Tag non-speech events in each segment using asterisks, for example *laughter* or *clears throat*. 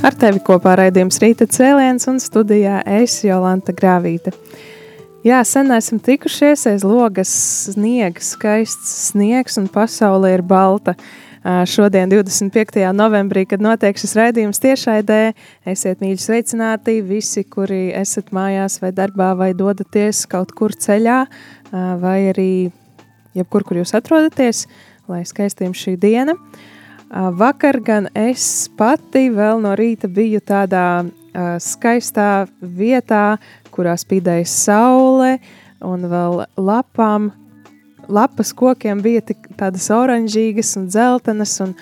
Ar tevi kopā raidījums Rīta cēliens un studijā es Jolanta Grāvīte. Jā, sen esam tikušies aiz logas sniegs, skaists sniegs un pasaule ir balta. Šodien, 25. novembrī, kad notiek šis raidījums tiešraidē, esiet mīļi sveicināti visi, kuri esat mājās vai darbā vai dodaties kaut kur ceļā, vai arī jebkur, kur jūs atrodaties, lai skaisti jums šī diena. Vakar gan es pati vēl no rīta biju tādā uh, skaistā vietā, kurā spīdēja saule un vēl lapām. Lapas kokiem bija tik tādas oranžīgas un dzeltenas un,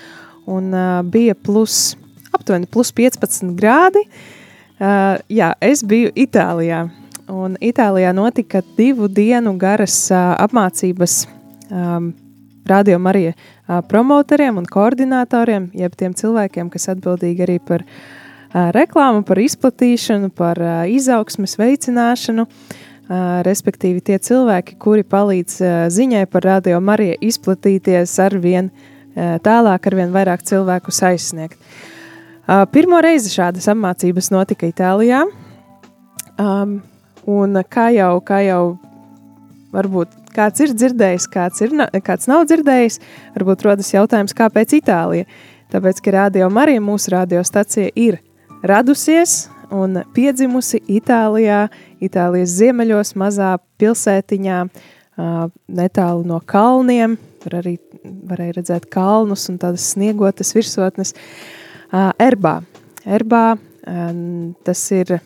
un uh, bija plus, aptuveni plus 15 grādi. Uh, jā, es biju Itālijā. Un Itālijā notika divu dienu garas uh, apmācības um, Radio Marija promotoriem un koordinatoriem, jeb tiem cilvēkiem, kas atbildīgi arī par reklāmu, par izplatīšanu, par izaugsmes veicināšanu, respektīvi tie cilvēki, kuri palīdz ziņai par Radio Mariju izplatīties ar vien tālāk, ar vien vairāk cilvēkus aizsniegt. Pirmo reizi šādas apmācības notika Itālijā, un kā jau, kā jau varbūt kāds ir dzirdējis, kāds, ir, kāds nav dzirdējis, varbūt rodas jautājums, kāpēc Itālija? Tāpēc, ka Radio Marija, mūsu radiostacija, ir radusies un piedzimusi Itālijā, Itālijas ziemeļos, mazā pilsētiņā, netālu no kalniem. Var arī varēja redzēt kalnus un tādas sniegotas virsotnes. Erbā. Erbā tas ir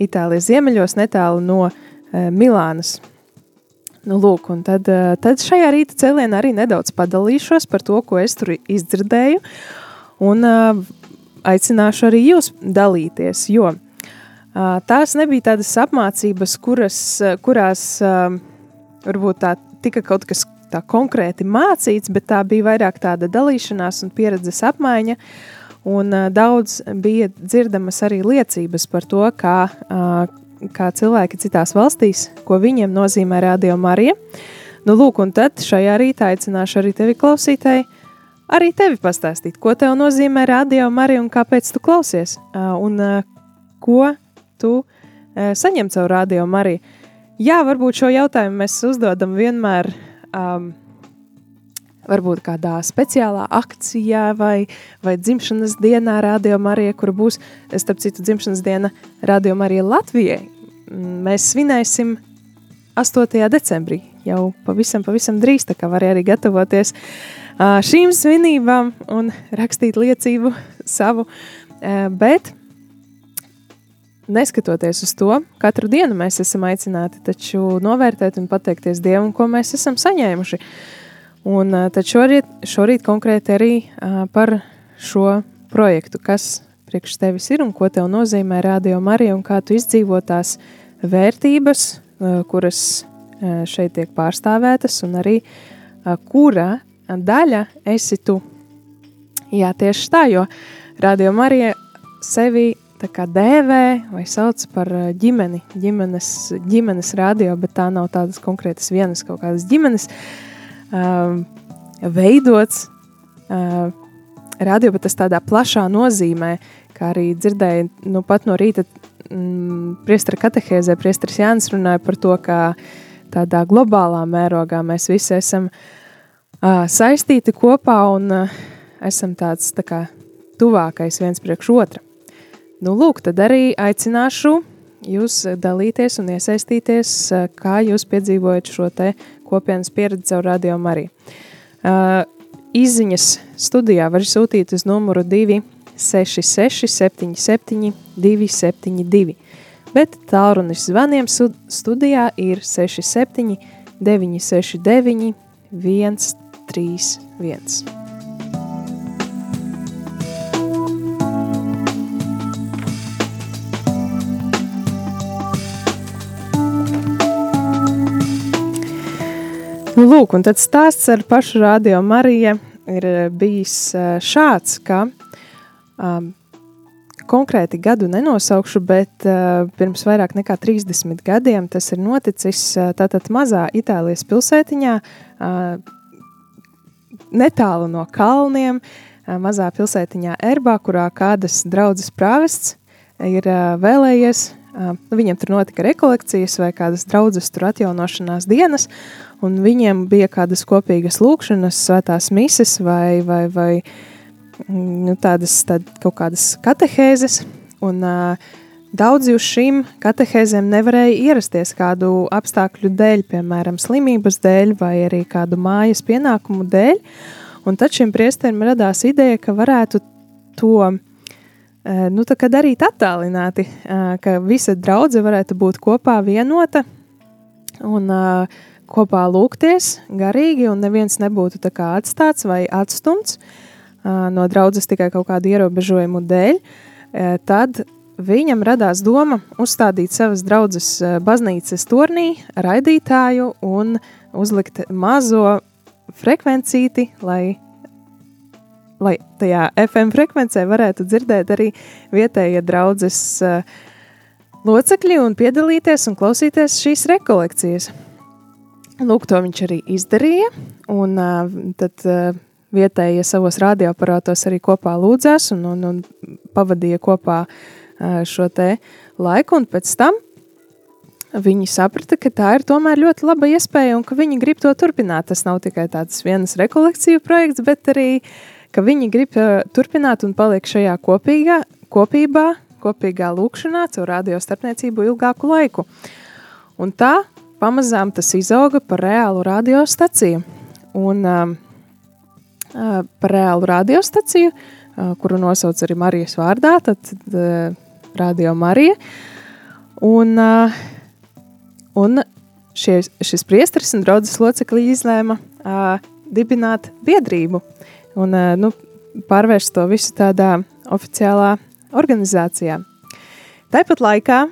Itālijas ziemeļos, netālu no Milānas. Nu, lūk, un tad, eh, tad šajā rīta cēlienā arī nedaudz padalīšos par to, ko es tur izdzirdēju, un uh, aicināšu arī jūs dalīties, jo uh, tās nebija tādas apmācības, kuras, kurās varbūt tā tika kaut kas tā konkrēti mācīts, bet tā bija vairāk tāda dalīšanās un pieredzes apmaiņa, un daudz bija dzirdamas arī liecības par to, kā, kā cilvēki citās valstīs, ko viņiem nozīmē Radio Marija. Nu, lūk, un tad šajā rītā aicināšu arī tevi klausītāji, arī tevi pastāstīt, ko tev nozīmē Radio Marija un kāpēc tu klausies, un ko tu saņem caur Radio Mariju. Jā, varbūt šo jautājumu mēs uzdodam vienmēr um, varbūt kādā speciālā akcijā vai, vai dzimšanas dienā Radio Marija, kur būs, starp citu, dzimšanas diena Radio Marija Latvijai. Mēs svinēsim 8. decembrī, jau pavisam, pavisam drīz, tā kā var arī gatavoties šīm svinībām un rakstīt liecību savu, bet neskatoties uz to, katru dienu mēs esam aicināti taču novērtēt un pateikties Dievam, ko mēs esam saņēmuši. Uh, Un tad šorīt, šorīt konkrēti arī par šo projektu, kas priekš tevis ir un ko tev nozīmē Radio Marija un kā tu izdzīvo tās vērtības, kuras šeit tiek pārstāvētas un arī kura daļa esi tu. Jā, tieši tā, jo Radio Marija sevi tā kā dēvē vai sauc par ģimeni, ģimenes, ģimenes radio, bet tā nav tādas konkrētas vienas kaut kādas ģimenes, uh, uh, veidots uh, radio, bet tas tādā plašā nozīmē, kā arī dzirdēju nu, pat no rīta mm, priestara katehēzē, priestaris Jānis runāja par to, ka tādā globālā mērogā mēs visi esam uh, saistīti kopā un uh, esam tāds tā kā tuvākais viens priekš otra. Nu, lūk, tad arī aicināšu jūs dalīties un iesaistīties, kā jūs piedzīvojat šo te kopienas pieredzi caur Radio Mariju. Uh, izziņas studijā var sūtīt uz numuru 266 77 272, bet tālrunis zvaniem studijā ir 67 969 131. Nu, lūk, un tad stāsts ar pašu radio Mariju ir eh, bijis eh, šāds, ka um, konkrēti gadu nenosaukšu, bet uh, pirms vairāk nekā 30 gadiem tas ir noticis uh, tātad mazā Itālijas pilsētiņā, uh, netālu no kalniem, uh, mazā pilsētiņā Erbā, kurā kādas draudzes prāvests ir uh, vēlējies, uh, viņiem tur notika rekolekcijas vai kādas draudzes tur atjaunošanās dienas, un viņiem bija kādas kopīgas lūkšanas, svētās mises vai, vai, vai mm, nu, tādas tād, kaut kādas katehēzes, un uh, daudzi uz šīm katehēzēm nevarēja ierasties kādu apstākļu dēļ, piemēram, slimības dēļ vai arī kādu mājas pienākumu dēļ, un tad šim priesterim radās ideja, ka varētu to nu, darīt attālināti, ka visa draudze varētu būt kopā vienota un uh, kopā lūgties garīgi, un neviens nebūtu atstāts vai atstumts no draudzes tikai kaut kādu ierobežojumu dēļ, tad viņam radās doma uzstādīt savas draudzes baznīcas turnī raidītāju un uzlikt mazo frekvencīti, lai, lai tajā FM frekvencē varētu dzirdēt arī vietējie draudzes locekļi un piedalīties un klausīties šīs rekolekcijas. Lūk, to viņš arī izdarīja, un uh, tad uh, vietējie savos radioaparātos arī kopā lūdzās un, un, un pavadīja kopā uh, šo te laiku, un pēc tam viņi saprata, ka tā ir tomēr ļoti laba iespēja un ka viņi grib to turpināt. Tas nav tikai tāds vienas rekolekciju projekts, bet arī, ka viņi grib uh, turpināt un paliek šajā kopīgā, kopībā, kopīgā lūkšanā caur radio starpniecību ilgāku laiku. Un tā pamazām tas izauga par reālu radiostaciju. Un uh, uh, par reālu radiostaciju, uh, kuru nosauc arī Marijas vārdā, tad uh, Radio Marija. Un, uh, un šie, šis priesteris un draudzes locekļi izlēma uh, dibināt biedrību un uh, nu, pārvērst to visu tādā oficiālā organizācijā. Tāpat laikā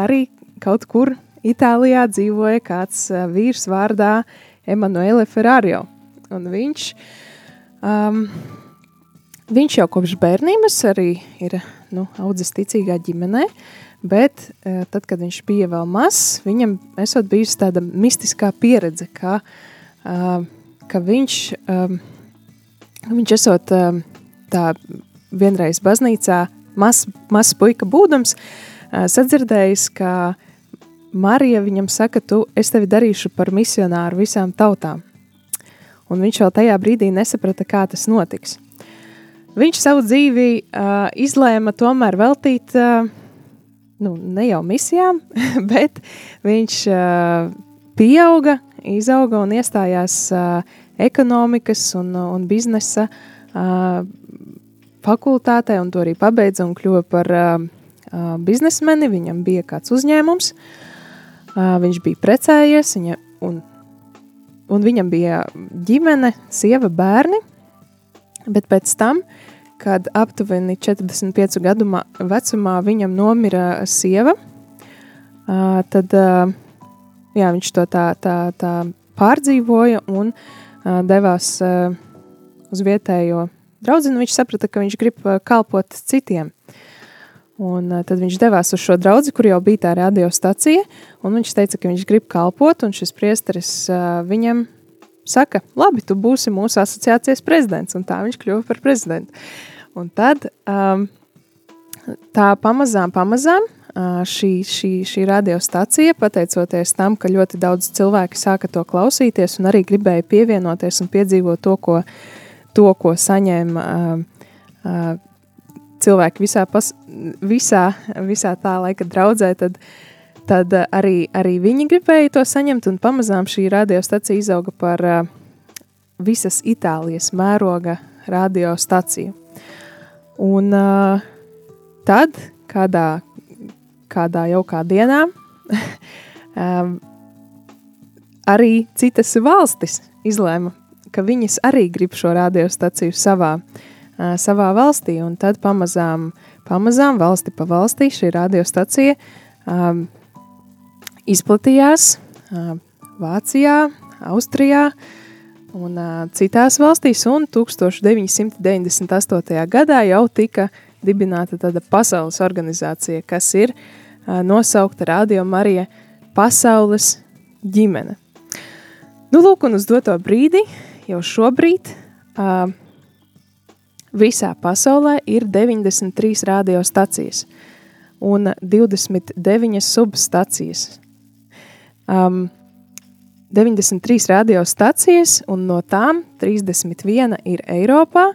arī kaut kur Itālijā dzīvoja kāds vīrs vārdā Emanuele Ferrario. Un viņš, um, viņš jau kopš bērnības arī ir nu, audzis ticīgā ģimenē, bet uh, tad, kad viņš bija vēl mazs, viņam esot bijusi tāda mistiskā pieredze, ka, uh, ka viņš, um, viņš esot um, tā vienreiz baznīcā, mazs mas puika būdams, uh, sadzirdējis, ka Marija viņam saka, tu, es tevi darīšu par misionāru visām tautām. Un viņš vēl tajā brīdī nesaprata, kā tas notiks. Viņš savu dzīvi uh, izlēma tomēr veltīt, uh, nu, ne jau misijām, *laughs* bet viņš uh, pieauga, izauga un iestājās uh, ekonomikas un, un biznesa uh, fakultātē, un to arī pabeidza un kļuva par uh, biznesmeni. Viņam bija kāds uzņēmums, uh, Viņš bija precējies, viņa, un, un viņam bija ģimene, sieva, bērni. Bet pēc tam, kad aptuveni 45 gadu vecumā viņam nomira sieva, tad jā, viņš to tā, tā, tā pārdzīvoja un devās uz vietējo draugu. Viņš saprata, ka viņš grib kalpot citiem. Un tad viņš devās uz šo draugu, kur jau bija tā radiostacija. Viņš teica, ka viņš grib kalpot, un šis priesteris viņam saka, labi, tu būsi mūsu asociācijas prezidents. Un tā viņš kļuva par prezidentu. Un tad um, tā pamazām, pamazām šī, šī, šī radiostacija, pateicoties tam, ka ļoti daudz cilvēku sāka to klausīties un arī gribēja pievienoties un piedzīvot to, ko, to, ko saņēma. Cilvēki visā, pas, visā, visā tā laika draudzē, tad, tad arī, arī viņi gribēja to saņemt, pamazām šī radiostacija izauga par uh, visas Itālijas mēroga radiostaciju. Un uh, tad, kādā, kādā jaukā dienā, *laughs* um, arī citas valstis izlēma, ka viņas arī grib šo radiostaciju savā, uh, savā valstī, un tad pamazām, pamazām valsti pa valstī šī radiostacija um, izplatījās uh, Vācijā, Austrijā, uh, un uh, citās valstīs, un 1998. gadā jau tika dibināta tāda pasaules organizācija, kas ir nosaukta Radio Marija Pasaules ģimene. Nu, lūk, un uz doto brīdi, jau šobrīd, uh, visā pasaulē ir 93 radiostacijas un 29 substacijas. Um, 93 radiostacijas, un no tām 31 ir Eiropā,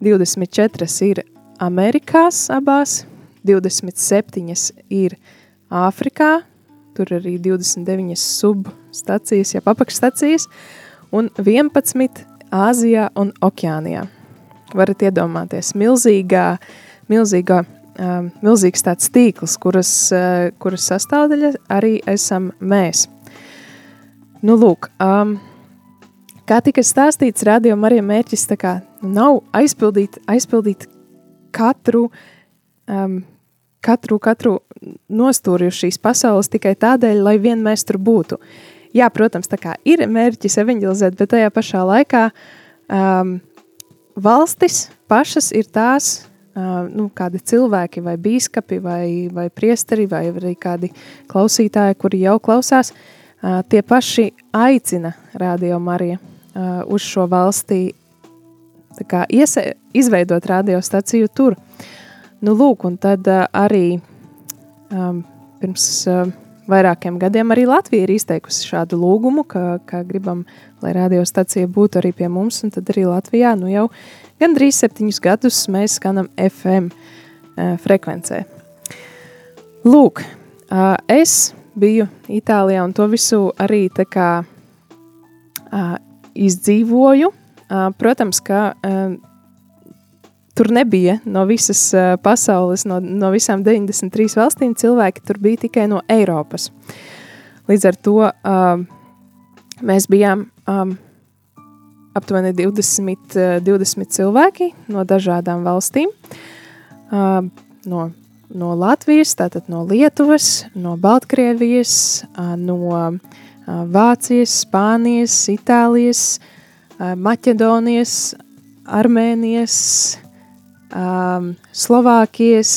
24 ir Amerikās abās, 27 ir Āfrikā, tur arī 29 substacijas, ja apakšstacijas, un 11 Āzijā un Okeānijā. Varat iedomāties, milzīgā, milzīgā, um, milzīgs tāds tīkls, kuras, uh, kuras sastāvdaļa arī esam mēs. Nu, lūk, um, kā tika stāstīts, radio Marija mērķis kā, nu, nav aizpildīt, aizpildīt katru, um, katru, katru nostūri uz šīs pasaules tikai tādēļ, lai vien mēs tur būtu. Jā, protams, tā kā ir mērķis evanģelizēt, bet tajā pašā laikā um, valstis pašas ir tās, uh, nu, kādi cilvēki vai bīskapi vai, vai priesteri vai arī kādi klausītāji, kuri jau klausās, uh, tie paši aicina Radio Mariju uz šo valstī kā, iese, izveidot radiostaciju tur. Nu, lūk, un tad arī um, pirms um, vairākiem gadiem arī Latvija ir izteikusi šādu lūgumu, ka, ka gribam, lai radiostacija būtu arī pie mums, un tad arī Latvijā nu jau gandrīz septiņus gadus mēs skanam FM uh, frekvencē. Lūk, uh, es biju Itālijā un to visu arī tā kā uh, izdzīvoju. Uh, protams, ka uh, tur nebija no visas uh, pasaules, no, no visām 93 valstīm cilvēki, tur bija tikai no Eiropas. Līdz ar to uh, mēs bijām um, aptuveni 20, uh, 20 cilvēki no dažādām valstīm. Uh, no no Latvijas, tātad no Lietuvas, no Baltkrievijas, no Vācijas, Spānijas, Itālijas, Maķedonijas, Armēnijas, Slovākijas,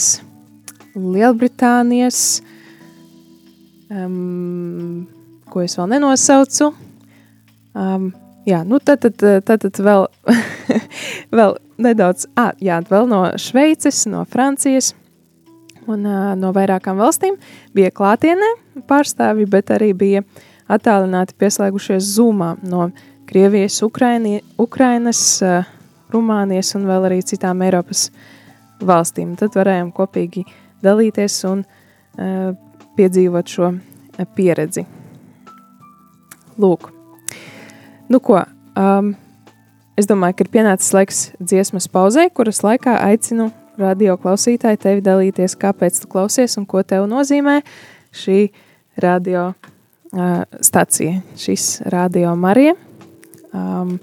Lielbritānijas, um, ko es vēl nenosaucu. Um, jā, nu tad, tad, tad, tad vēl, *laughs* vēl nedaudz, ah, jā, vēl no Šveices, no Francijas, un uh, no vairākām valstīm bija klātienē pārstāvji, bet arī bija attālināti pieslēgušies Zoomā no Krievijas, Ukraini, Ukrainas, uh, Rumānijas un vēl arī citām Eiropas valstīm. Tad varējām kopīgi dalīties un uh, piedzīvot šo uh, pieredzi. Lūk, nu ko, um, es domāju, ka ir pienācis laiks dziesmas pauzē, kuras laikā aicinu radio klausītāji, tevi dalīties, kāpēc tu klausies un ko tev nozīmē šī radio uh, stacija, šis radio Marija. Um,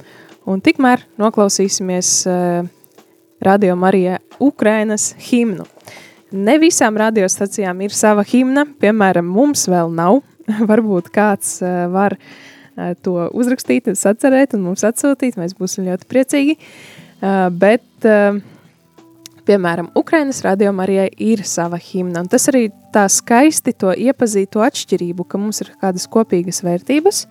un tikmēr noklausīsimies uh, radio Marija Ukrainas himnu. Ne visām radiostacijām ir sava himna, piemēram, mums vēl nav. *laughs* Varbūt kāds uh, var uh, to uzrakstīt, sacerēt un mums atsūtīt, mēs būsim ļoti priecīgi. Uh, bet uh, piemēram, Ukrainas radio Marijai ir sava himna, un tas arī tā skaisti to iepazīt to atšķirību, ka mums ir kādas kopīgas vērtības,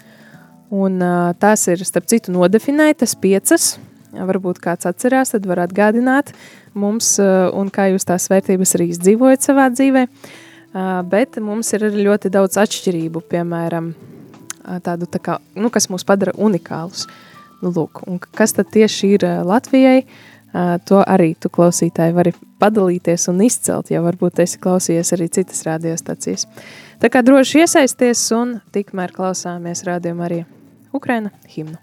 un uh, tās ir, starp citu, nodefinētas piecas, varbūt kāds atcerās, tad var atgādināt mums, uh, un kā jūs tās vērtības arī izdzīvojat savā dzīvē, uh, bet mums ir arī ļoti daudz atšķirību, piemēram, tādu tā kā, nu, kas mūs padara unikālus. Nu, lūk, un kas tad tieši ir Latvijai? To arī tu klausītāji vari padalīties un izcelt, ja varbūt esi klausījies arī citas radiostacijas. Tā kā droši iesaisties un tikmēr klausāmies rādījumu arī Украина. Химна.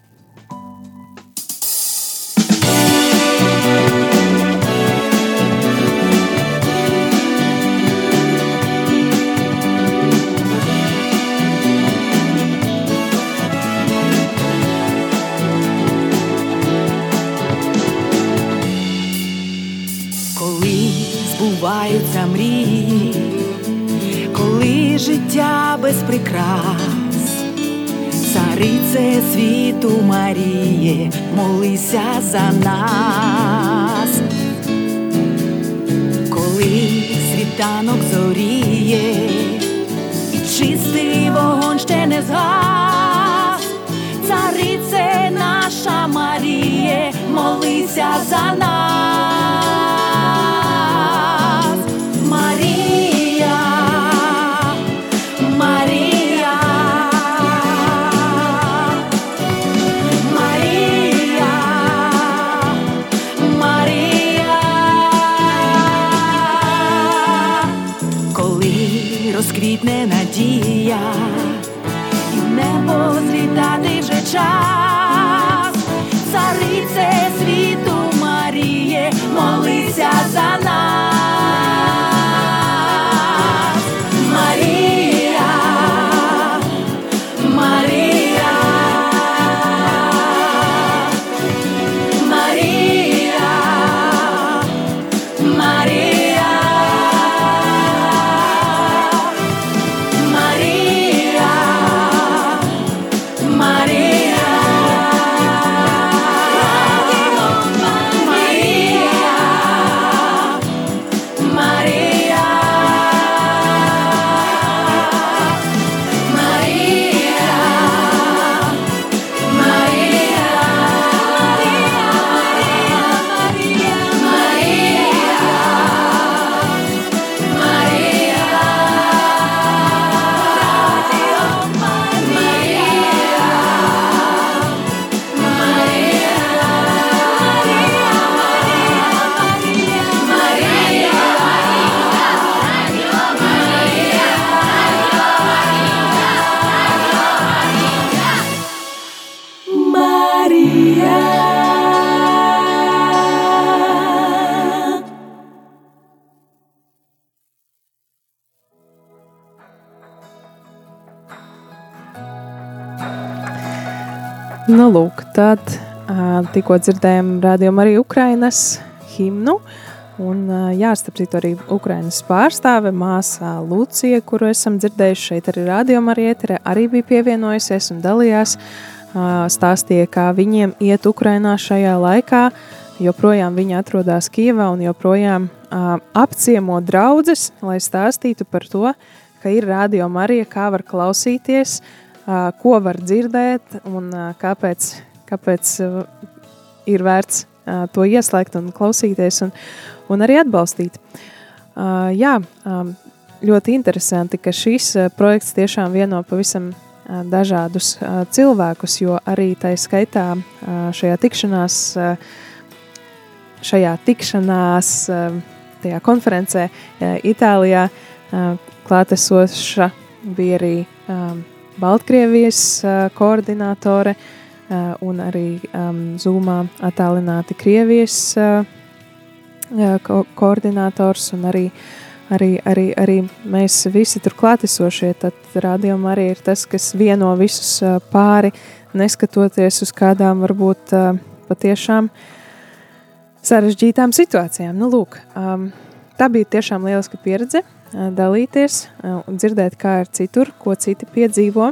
Буваються мрії, коли життя без прикрас царице світу Маріє, молися за нас, коли світанок зоріє, і чистий вогонь ще не згас, царице наша Маріє, молися за нас, час, царице світу Маріє, молися за нас, tad tikko dzirdējām rādījumu arī Ukrainas himnu. Un, jā, starp citu, arī Ukrainas pārstāve māsā Lucija, kuru esam dzirdējuši šeit arī rādījumā, arī, ēterē, arī bija pievienojusies un dalījās. Stāstīja, kā viņiem iet Ukrainā šajā laikā. Joprojām viņi atrodas Kijavā un joprojām apciemo draugus, lai stāstītu par to, ka ir rādījuma arī, kā var klausīties, ko var dzirdēt un kāpēc, kāpēc uh, ir vērts uh, to ieslēgt un klausīties un, un arī atbalstīt. Uh, jā, um, ļoti interesanti, ka šis projekts tiešām vieno pavisam dažādus cilvēkus, jo arī tā skaitā šajā tikšanās, šajā tikšanās, tajā konferencē Itālijā klātesoša bija arī um, Baltkrievijas koordinātore uh, un arī um, Zūmā attālināti Krievijas uh, uh, ko koordinators un arī, arī, arī, arī mēs visi tur klātesošie, tad rādījumā arī ir tas, kas vieno visus uh, pāri, neskatoties uz kādām varbūt uh, patiešām sarežģītām situācijām. Nu, lūk, um, tā bija tiešām lieliska pieredze dalīties un dzirdēt, kā ir citur, ko citi piedzīvo,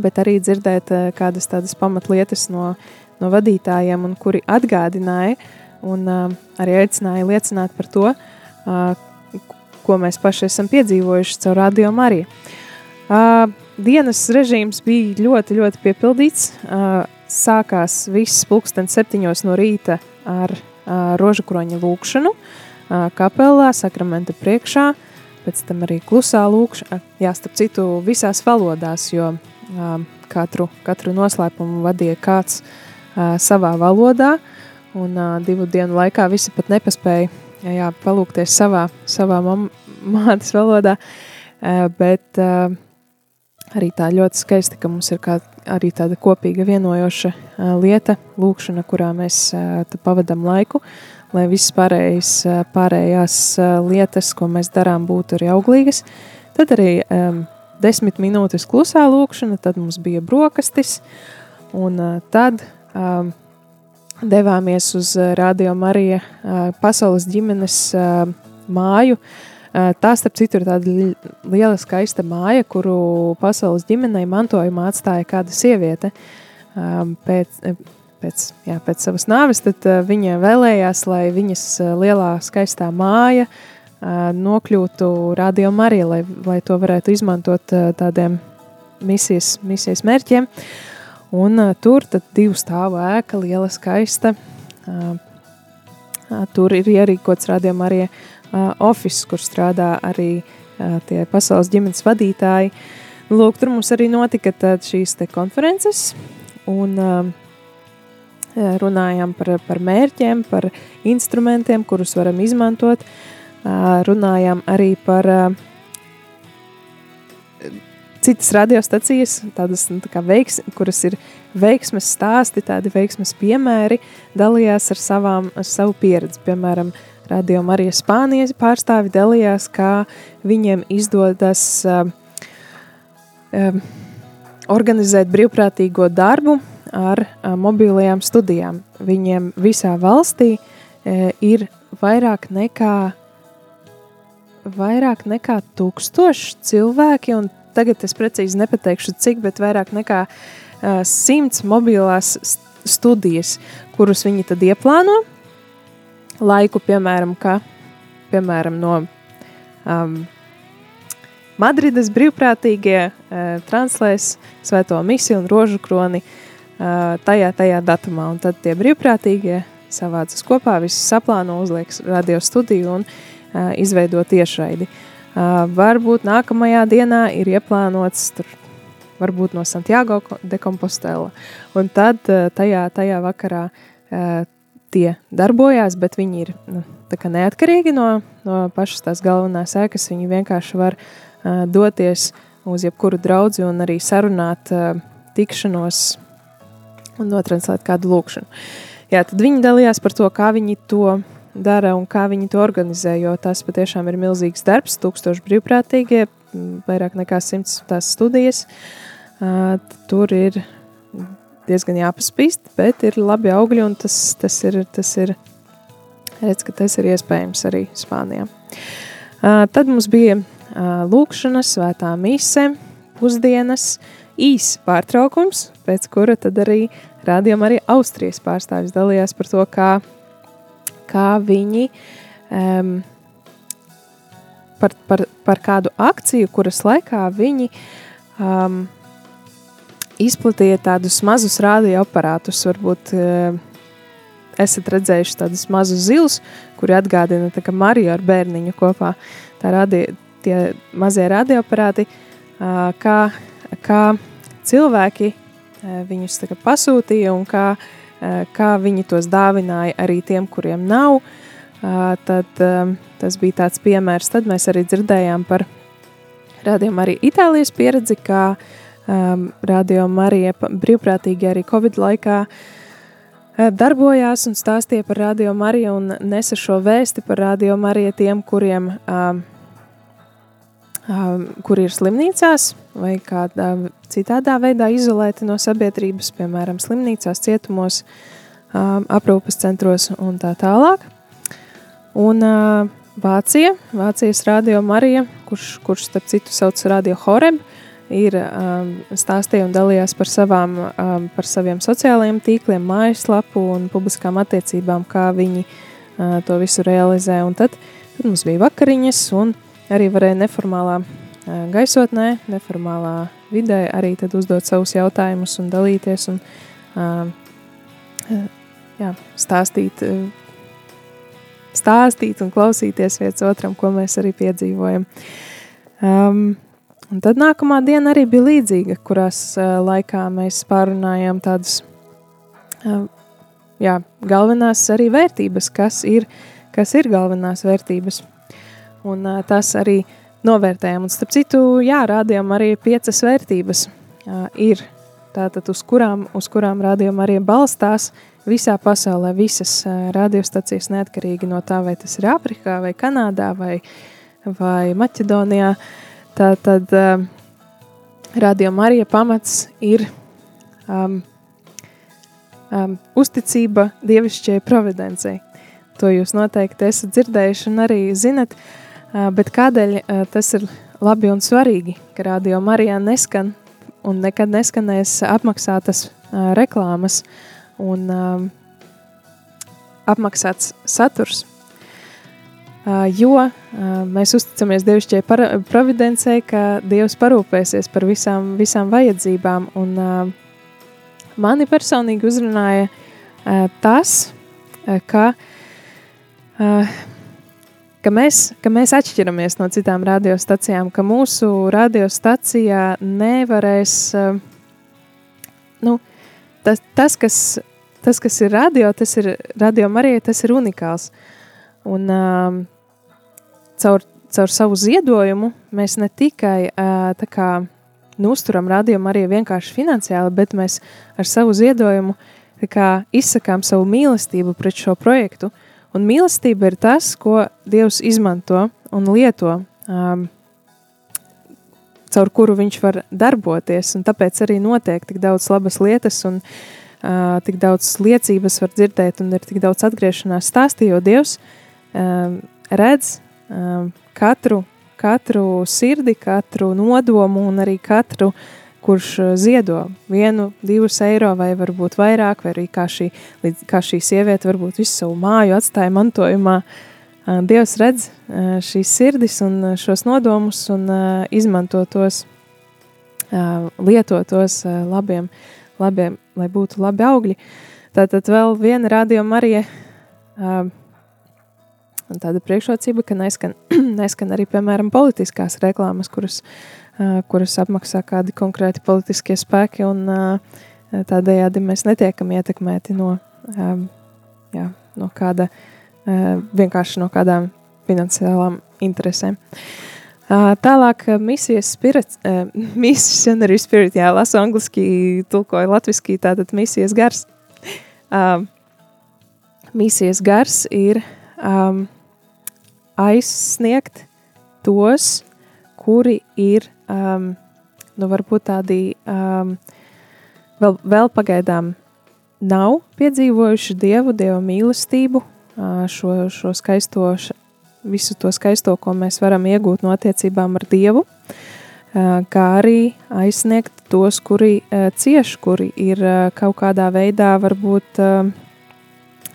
bet arī dzirdēt uh, kādas tādas pamatlietas no, no vadītājiem, un kuri atgādināja un uh, arī aicināja liecināt par to, uh, ko mēs paši esam piedzīvojuši caur radio Mariju. Dienas režīms bija ļoti, ļoti piepildīts. Sākās viss pulksten septiņos no rīta ar rožakroņa lūkšanu kapelā, sakramenta priekšā, pēc tam arī klusā lūkšana, jā, starp citu visās valodās, jo katru, katru noslēpumu vadīja kāds savā valodā, un divu dienu laikā visi pat nepaspēja jā, palūkties savā, savā *laughs* mātes valodā, bet arī tā ļoti skaisti, ka mums ir kā, arī tāda kopīga vienojoša lieta, lūkšana, kurā mēs pavadām laiku, lai viss pārējais, pārējās lietas, ko mēs darām, būtu arī auglīgas. Tad arī um, desmit minūtes klusā lūkšana, tad mums bija brokastis, un tad um, devāmies uz Radio Marija pasaules ģimenes māju. Tā, starp citu, ir tāda li- liela skaista māja, kuru pasaules ģimenei mantojumā atstāja kāda sieviete. Pēc, pēc, jā, pēc savas nāves, tad viņa vēlējās, lai viņas lielā skaistā māja uh, nokļūtu radio Marija, lai, lai to varētu izmantot tādiem misijas, misijas mērķiem. Un tur tad divu stāvu ēka, liela skaista. Tur ir ierīkots radio Marija office, kur strādā arī tie pasaules ģimenes vadītāji. Lūk, tur mums arī notika šīs konferences, un runājām par, par mērķiem, par instrumentiem, kurus varam izmantot. Uh, runājām arī par citas radiostacijas, tādas nu, tā kā veiks, kuras ir veiksmes stāsti, tādi veiksmes piemēri, dalījās ar, savām, ar savu pieredzi. Piemēram, Radio Marija Spānijas pārstāvi dalījās, kā viņiem izdodas uh, um, organizēt brīvprātīgo darbu ar uh, mobilajām studijām. Viņiem visā valstī uh, ir vairāk nekā, vairāk nekā tūkstoši cilvēki, un tagad es precīzi nepateikšu cik, bet vairāk nekā uh, simts mobilās st- studijas, kurus viņi tad ieplāno laiku, piemēram, kā, piemēram no um, Madrides brīvprātīgie uh, translēs Svēto misiju un rožu kroni uh, tajā, tajā datumā. Un tad tie brīvprātīgie savācas kopā, visus saplāno, uzliek radio studiju un uh, izveido tiešraidi. Varbūt nākamajā dienā ir ieplānots tur, varbūt no Santiago de Compostela. Un tad tajā, tajā vakarā tie darbojās, bet viņi ir nu, neatkarīgi no, no pašas tās galvenās ēkas. Viņi vienkārši var doties uz jebkuru draugu un arī sarunāt tikšanos un notranslēt kādu lūkšanu. Jā, tad viņi dalījās par to, kā viņi to dara un kā viņi to organizē, jo tas patiešām ir milzīgs darbs, tūkstoši brīvprātīgie, vairāk nekā simts tās studijas. Tur ir diezgan jāpaspīst, bet ir labi augļi, un tas, tas ir, tas ir, redz, ka tas ir iespējams arī Spānijā. Tad mums bija lūkšana, svētā mise, pusdienas, īs pārtraukums, pēc kura tad arī rādījām arī Austrijas pārstāvis dalījās par to, kā, kā viņi um, par, par, par kādu akciju, kuras laikā viņi um, izplatīja tādus mazus radioaparātus. Varbūt uh, esat redzējuši tādus mazus zilus, kuri atgādina Mariju ar bērniņu kopā. Tā radio, tie mazie radioaparāti, kā, kā cilvēki viņus kā pasūtīja un kā, kā viņi tos dāvināja arī tiem, kuriem nav. Uh, tad um, tas bija tāds piemērs. Tad mēs arī dzirdējām par rādījumu arī Itālijas pieredzi, kā um, Radio Marija brīvprātīgi arī Covid laikā darbojās un stāstīja par Radio Mariju un nesa šo vēsti par Radio Mariju tiem, kuriem, um, um, kuri ir slimnīcās vai kādā citādā veidā izolēti no sabiedrības, piemēram, slimnīcās, cietumos, um, aprūpes centros un tā tālāk. Un Vācija, Vācijas radio Marija, kurš, kurš starp citu sauc Radio Horeb, ir um, stāstīja un dalījās par, savām, um, par saviem sociālajiem tīkliem, mājaslapu un publiskām attiecībām, kā viņi uh, to visu realizē. Un tad, tad mums bija vakariņas un arī varēja neformālā gaisotnē, neformālā vidē arī uzdot savus jautājumus un dalīties un uh, uh, jā, stāstīt uh, stāstīt un klausīties viens otram, ko mēs arī piedzīvojam. Um, un tad nākamā diena arī bija līdzīga, kurās uh, laikā mēs pārunājām tādas uh, jā, galvenās arī vērtības, kas ir, kas ir galvenās vērtības. Un uh, tas arī novērtējām. Un starp citu, jā, rādījām arī piecas vērtības uh, ir tātad uz kurām, uz kurām rādījām arī balstās visā pasaulē, visas uh, radiostacijas neatkarīgi no tā, vai tas ir Āfrikā, vai Kanādā, vai, vai Maķedonijā. Tātad uh, Radio Marija pamats ir um, um, uzticība dievišķajai providencei. to jūs noteikti esat dzirdējuši un arī zinat, uh, bet kādēļ tas ir labi un svarīgi, ka radio Marijā neskan un nekad neskanēs apmaksātas reklāmas un apmaksāts saturs. Jo mēs uzticamies Dievišķai providencei, ka Dievs parūpēsies par visām, visām vajadzībām. Un, mani personīgi uzrunāja tas, ka, ka, mēs, ka mēs atšķiramies no citām radiostacijām, ka mūsu radiostacijā nevarēs. Uh, nu, tas, tas, kas, tas, kas ir radio, tas ir radio Marijai, tas ir unikāls. Un, uh, caur, caur savu ziedojumu mēs ne tikai uh, kā, nu, uzturam radiomu arī vienkārši finansiāli, bet mēs ar savu ziedojumu kā, izsakām savu mīlestību pret šo projektu. Un mīlestība ir tas, ko Dievs izmanto un lieto, um, caur kuru viņš var darboties. Tāpēc arī notiek tik daudz labas lietas un uh, tik daudz liecības var dzirdēt un ir tik daudz atgriešanās stāstī, jo Dievs um, redz um, katru, katru sirdi, katru nodomu un arī katru, kurš uh, ziedo vienu, divus eiro vai varbūt vairāk, vai arī kā šī, kā šī sieviete varbūt visu savu māju atstāja mantojumā. Uh, Dievs redz uh, šīs sirdis un šos nodomus un izmanto tos, lieto tos labiem, labiem, lai būtu labi augļi. Tātad vēl viena rādījuma arī tāda priekšrocība, ka neskan, *clears throat* neskan arī, piemēram, politiskās reklāmas, kuras, uh, kuras apmaksā kādi konkrēti politiskie spēki, un tādējādi mēs netiekam ietekmēti no, jā, no kāda, vienkārši no kādām finansiālām interesēm. Tālāk, misijas spirit, uh, *laughs* missionary spirit, jā, lasu angliski, tulkoju latviski, tātad misijas gars. Misijas gars ir um, aizsniegt tos, kuri ir, um, nu, varbūt tādi um, vēl, vēl pagaidām nav piedzīvojuši dievu, dievu mīlestību, uh, šo, šo skaisto, visu to skaisto, ko mēs varam iegūt no attiecībām ar dievu, uh, kā arī aizsniegt tos, kuri uh, cieš, kuri ir uh, kaut kādā veidā varbūt, uh,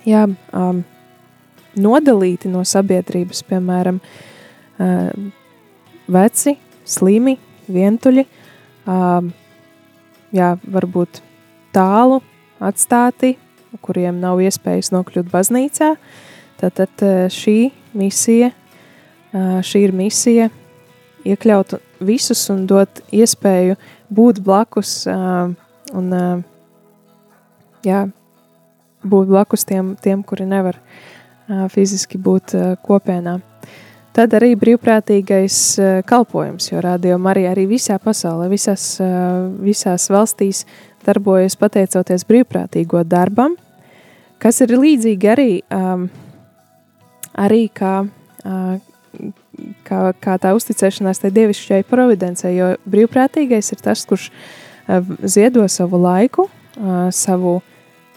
jā, um, nodalīti no sabiedrības, piemēram, veci, slimi, vientuļi, jā, varbūt tālu atstāti, kuriem nav iespējas nokļūt baznīcā. Tātad šī misija, šī ir misija iekļaut visus un dot iespēju būt blakus un jā, būt blakus tiem, tiem kuri nevar fiziski būt kopienā. Tad arī brīvprātīgais kalpojums, jo radio Marija arī visā pasaulē, visās, visās valstīs darbojas pateicoties brīvprātīgo darbam, kas ir līdzīgi arī, arī kā, kā, kā tā uzticēšanās tai dievišķai providencei, jo brīvprātīgais ir tas, kurš ziedo savu laiku, savu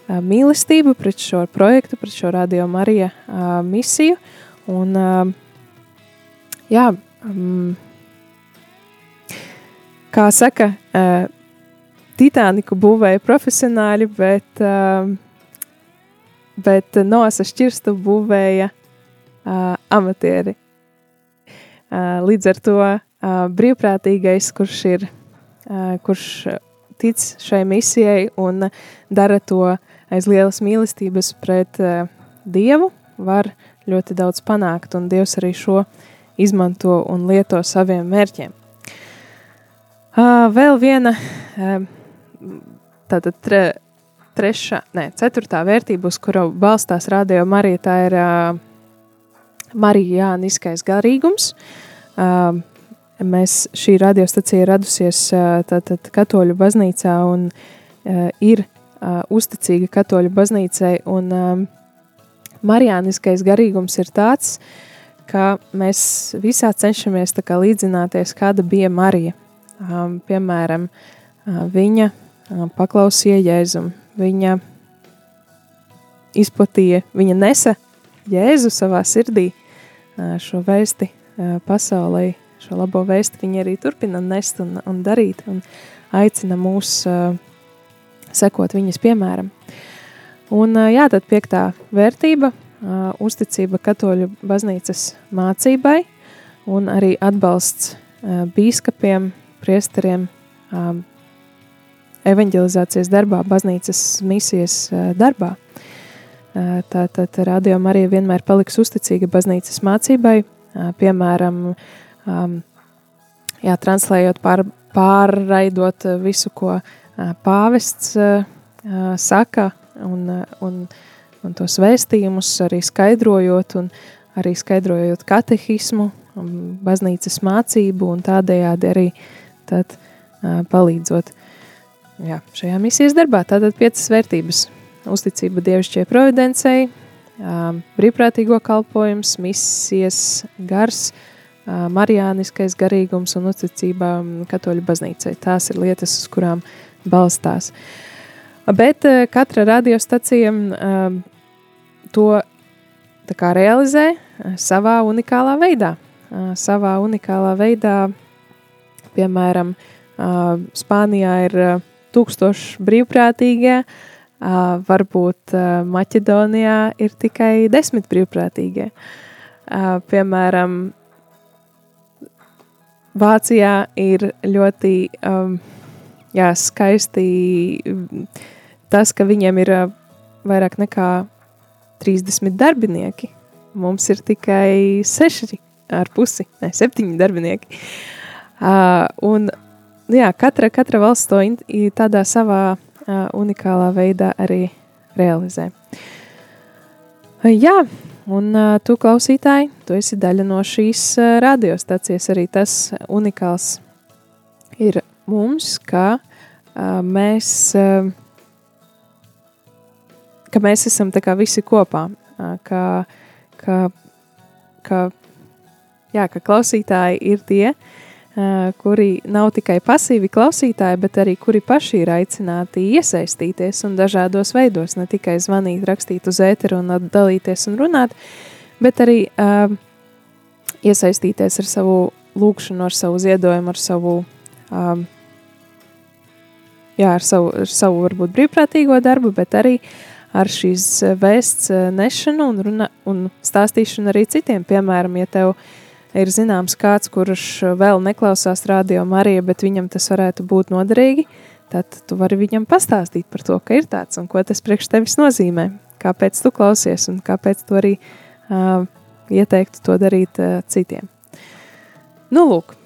mīlestību pret šo projektu, pret šo radio Marija misiju. Un, jā, um, kā saka, Titaniku būvēja profesionāļi, bet, bet nosa šķirstu būvēja amatieri. Līdz ar to brīvprātīgais, kurš ir, kurš tic šai misijai un dara to aiz lielas mīlestības pret uh, Dievu var ļoti daudz panākt, un Dievs arī šo izmanto un lieto saviem mērķiem. Uh, vēl viena, uh, tātad tre, trešā, ne, ceturtā vērtība, uz kuru balstās radio Marija, tā ir uh, Marijāniskais garīgums. Uh, mēs, šī radiostacija radusies uh, tātad katoļu baznīcā un uh, ir uh, uzticīga katoļu baznīcai, un marijāniskais garīgums ir tāds, ka mēs visā cenšamies kā līdzināties, kāda bija Marija. Um, piemēram, uh, viņa uh, paklausīja Jēzum, viņa izplatīja, viņa nesa Jēzu savā sirdī uh, šo vēsti pasaulē, šo labo vēsti viņi arī turpina nest un, un darīt un aicina mūs sekot viņas piemēram. Un jā, tad piektā vērtība uh, – uzticība katoļu baznīcas mācībai un arī atbalsts uh, bīskapiem, priesteriem, um, evanģelizācijas darbā, baznīcas misijas uh, darbā. Uh, Tātad rādījuma arī vienmēr paliks uzticīga baznīcas mācībai, uh, piemēram, um, jā, translējot, pār, pārraidot visu, ko uh, pāvests uh, saka, un, un, un tos vēstījumus arī skaidrojot, un arī skaidrojot katehismu, baznīcas mācību, un tādējādi arī tad, uh, palīdzot jā, šajā misijas darbā. Tātad piecas vērtības - uzticība dievišķie providencei, brīvprātīgo kalpojums, misijas gars, marijāniskais garīgums un uzticība katoļu baznīcai. Tās ir lietas, uz kurām balstās. Bet katra radiostacija to kā, realizē savā unikālā veidā. Savā unikālā veidā, piemēram, Spānijā ir tūkstoši brīvprātīgie, varbūt Maķedonijā ir tikai desmit brīvprātīgie. Piemēram, Vācijā ir ļoti um, jā, skaisti tas, ka viņiem ir vairāk nekā 30 darbinieki. Mums ir tikai 6 ar pusi, ne 7 darbinieki. Uh, un jā, katra, katra valsts to in, tādā savā uh, unikālā veidā arī realizē. Uh, jā, un uh, tu klausītāji, tu esi daļa no šīs uh, radiostacijas. Arī tas unikāls ir mums, ka uh, mēs, uh, ka mēs esam visi kopā, ka, ka, ka, jā, ka klausītāji ir tie, kuri nav tikai pasīvi klausītāji, bet arī kuri paši ir aicināti iesaistīties un dažādos veidos, ne tikai zvanīt, rakstīt uz ēteru un dalīties un runāt, bet arī uh, iesaistīties ar savu lūkšanu, ar savu ziedojumu, ar savu, um, jā, ar savu, ar savu varbūt brīvprātīgo darbu, bet arī ar šīs vēsts nešanu un, runa, un stāstīšanu arī citiem. Piemēram, ja tev ir zināms kāds, kurš vēl neklausās radio Marija, bet viņam tas varētu būt noderīgi, tad tu vari viņam pastāstīt par to, ka ir tāds un ko tas priekš tevis nozīmē, kāpēc tu klausies un kāpēc tu arī uh, ieteiktu to darīt uh, citiem. Nu, lūk,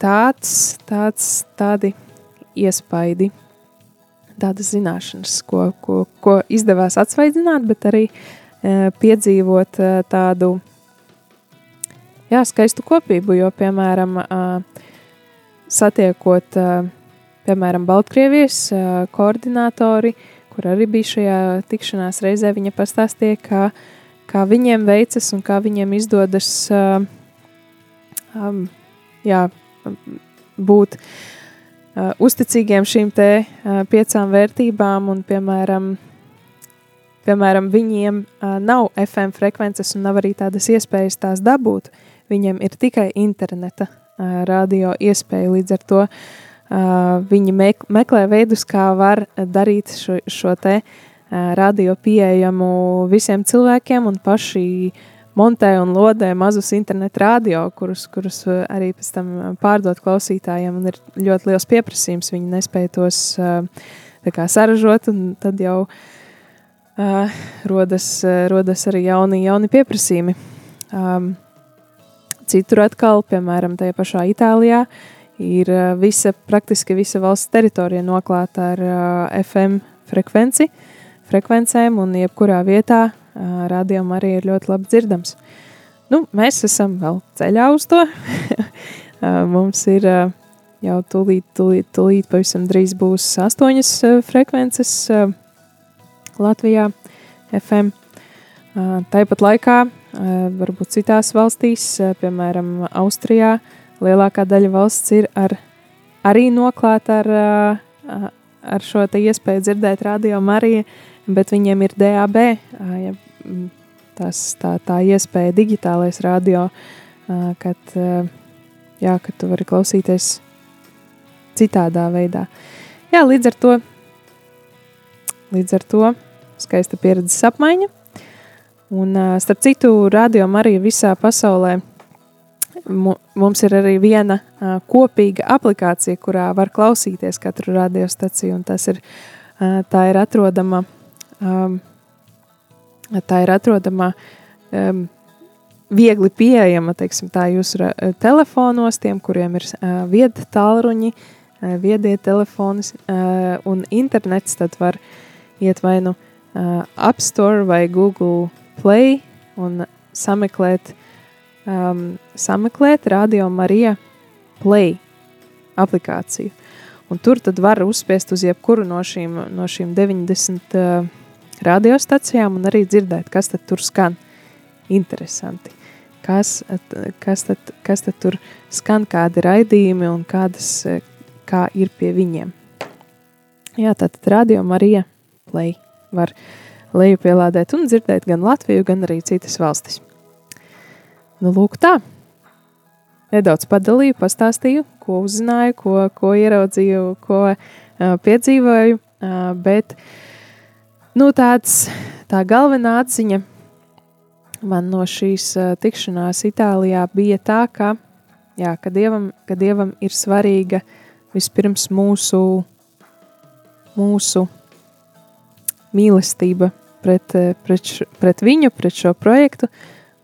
tāds, tāds, tādi iespaidi, tādas zināšanas, ko, ko, ko izdevās atsvaidzināt, bet arī uh, piedzīvot uh, tādu jā, skaistu kopību, jo, piemēram, satiekot, piemēram, Baltkrievijas koordinātori, kur arī bija šajā tikšanās reizē, viņa pastāstīja, kā, kā viņiem veicas un kā viņiem izdodas jā, būt uzticīgiem šīm te piecām vērtībām un, piemēram, piemēram, viņiem nav FM frekvences un nav arī tādas iespējas tās dabūt, uh, viņiem ir tikai interneta uh, radio iespēja. Līdz ar to uh, viņi mek meklē veidus, kā var darīt šo, šo te uh, radio pieejamu visiem cilvēkiem un paši montē un lodē mazus internetu radio, kurus, kurus arī pēc tam pārdot klausītājiem. Un ir ļoti liels pieprasījums. Viņi nespēja tos uh, kā, saražot, un tad jau uh, rodas, rodas arī jauni, jauni pieprasījumi. Um, Citur atkal, piemēram, tajā pašā Itālijā, ir visa, praktiski visa valsts teritorija noklāta ar uh, FM frekvenci, frekvencēm, un jebkurā vietā radiom arī ir ļoti labi dzirdams. Nu, mēs esam vēl ceļā uz to. *laughs* Mums ir jau tūlīt, tūlīt, tūlīt pavisam drīz būs astoņas frekvences Latvijā FM. Tāpat laikā varbūt citās valstīs, piemēram, Austrijā, lielākā daļa valsts ir ar, arī noklāta ar, ar šo iespēju dzirdēt radio Mariju, bet viņiem ir DAB. Ja, tās, tā, tā iespēja digitālais radio, kad, jā, kad tu vari klausīties citādā veidā. Jā, līdz ar to, līdz ar to skaista pieredzes apmaiņa. Un, starp citu, radio arī visā pasaulē mums ir arī viena kopīga aplikācija, kurā var klausīties katru radiostaciju, un tas ir, tā ir atrodama, um, tā ir atrodama um, viegli pieejama, teiksim tā, jūsu uh, telefonos, tiem, kuriem ir uh, viedi tālruņi, uh, viedie telefoni uh, un internets, tad var iet vai nu uh, App Store vai Google Play un sameklēt um, sameklēt Radio Marija Play aplikāciju. Un tur tad var uzspiest uz jebkuru no šīm, no šīm 90 uh, radiostacijām un arī dzirdēt, kas tad tur skan. Interesanti. Kas, kas, tad, kas tad tur skan, kādi raidījumi un kādas, kā ir pie viņiem. Jā, tātad Radio Marija Play var lejupielādēt un dzirdēt gan Latviju, gan arī citas valstis. Nu, lūk, tā. Nedaudz padalīju, pastāstīju, ko uzzināju, ko, ko ieraudzīju, ko uh, piedzīvoju. Uh, bet nu, tāds, tā galvenā atziņa man no šīs uh, tikšanās Itālijā bija tā, ka, jā, ka, dievam, ka dievam ir svarīga vispirms mūsu, mūsu mīlestība pret, pret, pret viņu, pret šo projektu,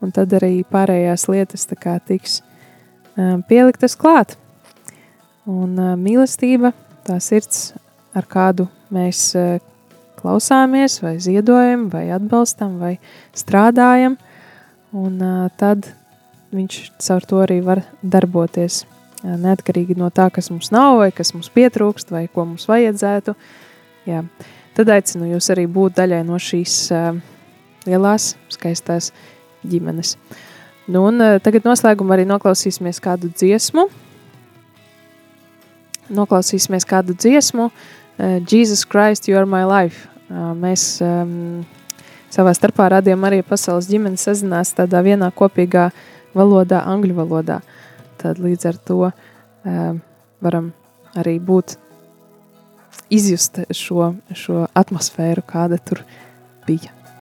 un tad arī pārējās lietas kā, tiks um, pieliktas klāt. Un uh, mīlestība, tā sirds, ar kādu mēs uh, klausāmies, vai ziedojam, vai atbalstam, vai strādājam, un tad viņš caur to arī var darboties. Neatkarīgi no tā, kas mums nav, vai kas mums pietrūkst, vai ko mums vajadzētu. Jā. Tad aicinu jūs arī būt daļai no šīs lielās, skaistās ģimenes. Nu, un tagad noslēgumā arī noklausīsimies kādu dziesmu. Noklausīsimies kādu dziesmu, Jesus Christ, You are my life. Mēs savā starpā radījām arī pasaules ģimeni sazinās tādā vienā kopīgā valodā, angļu valodā. Tad līdz ar to varam arī būt izjust šo, šo atmosfēru, kāda tur bija.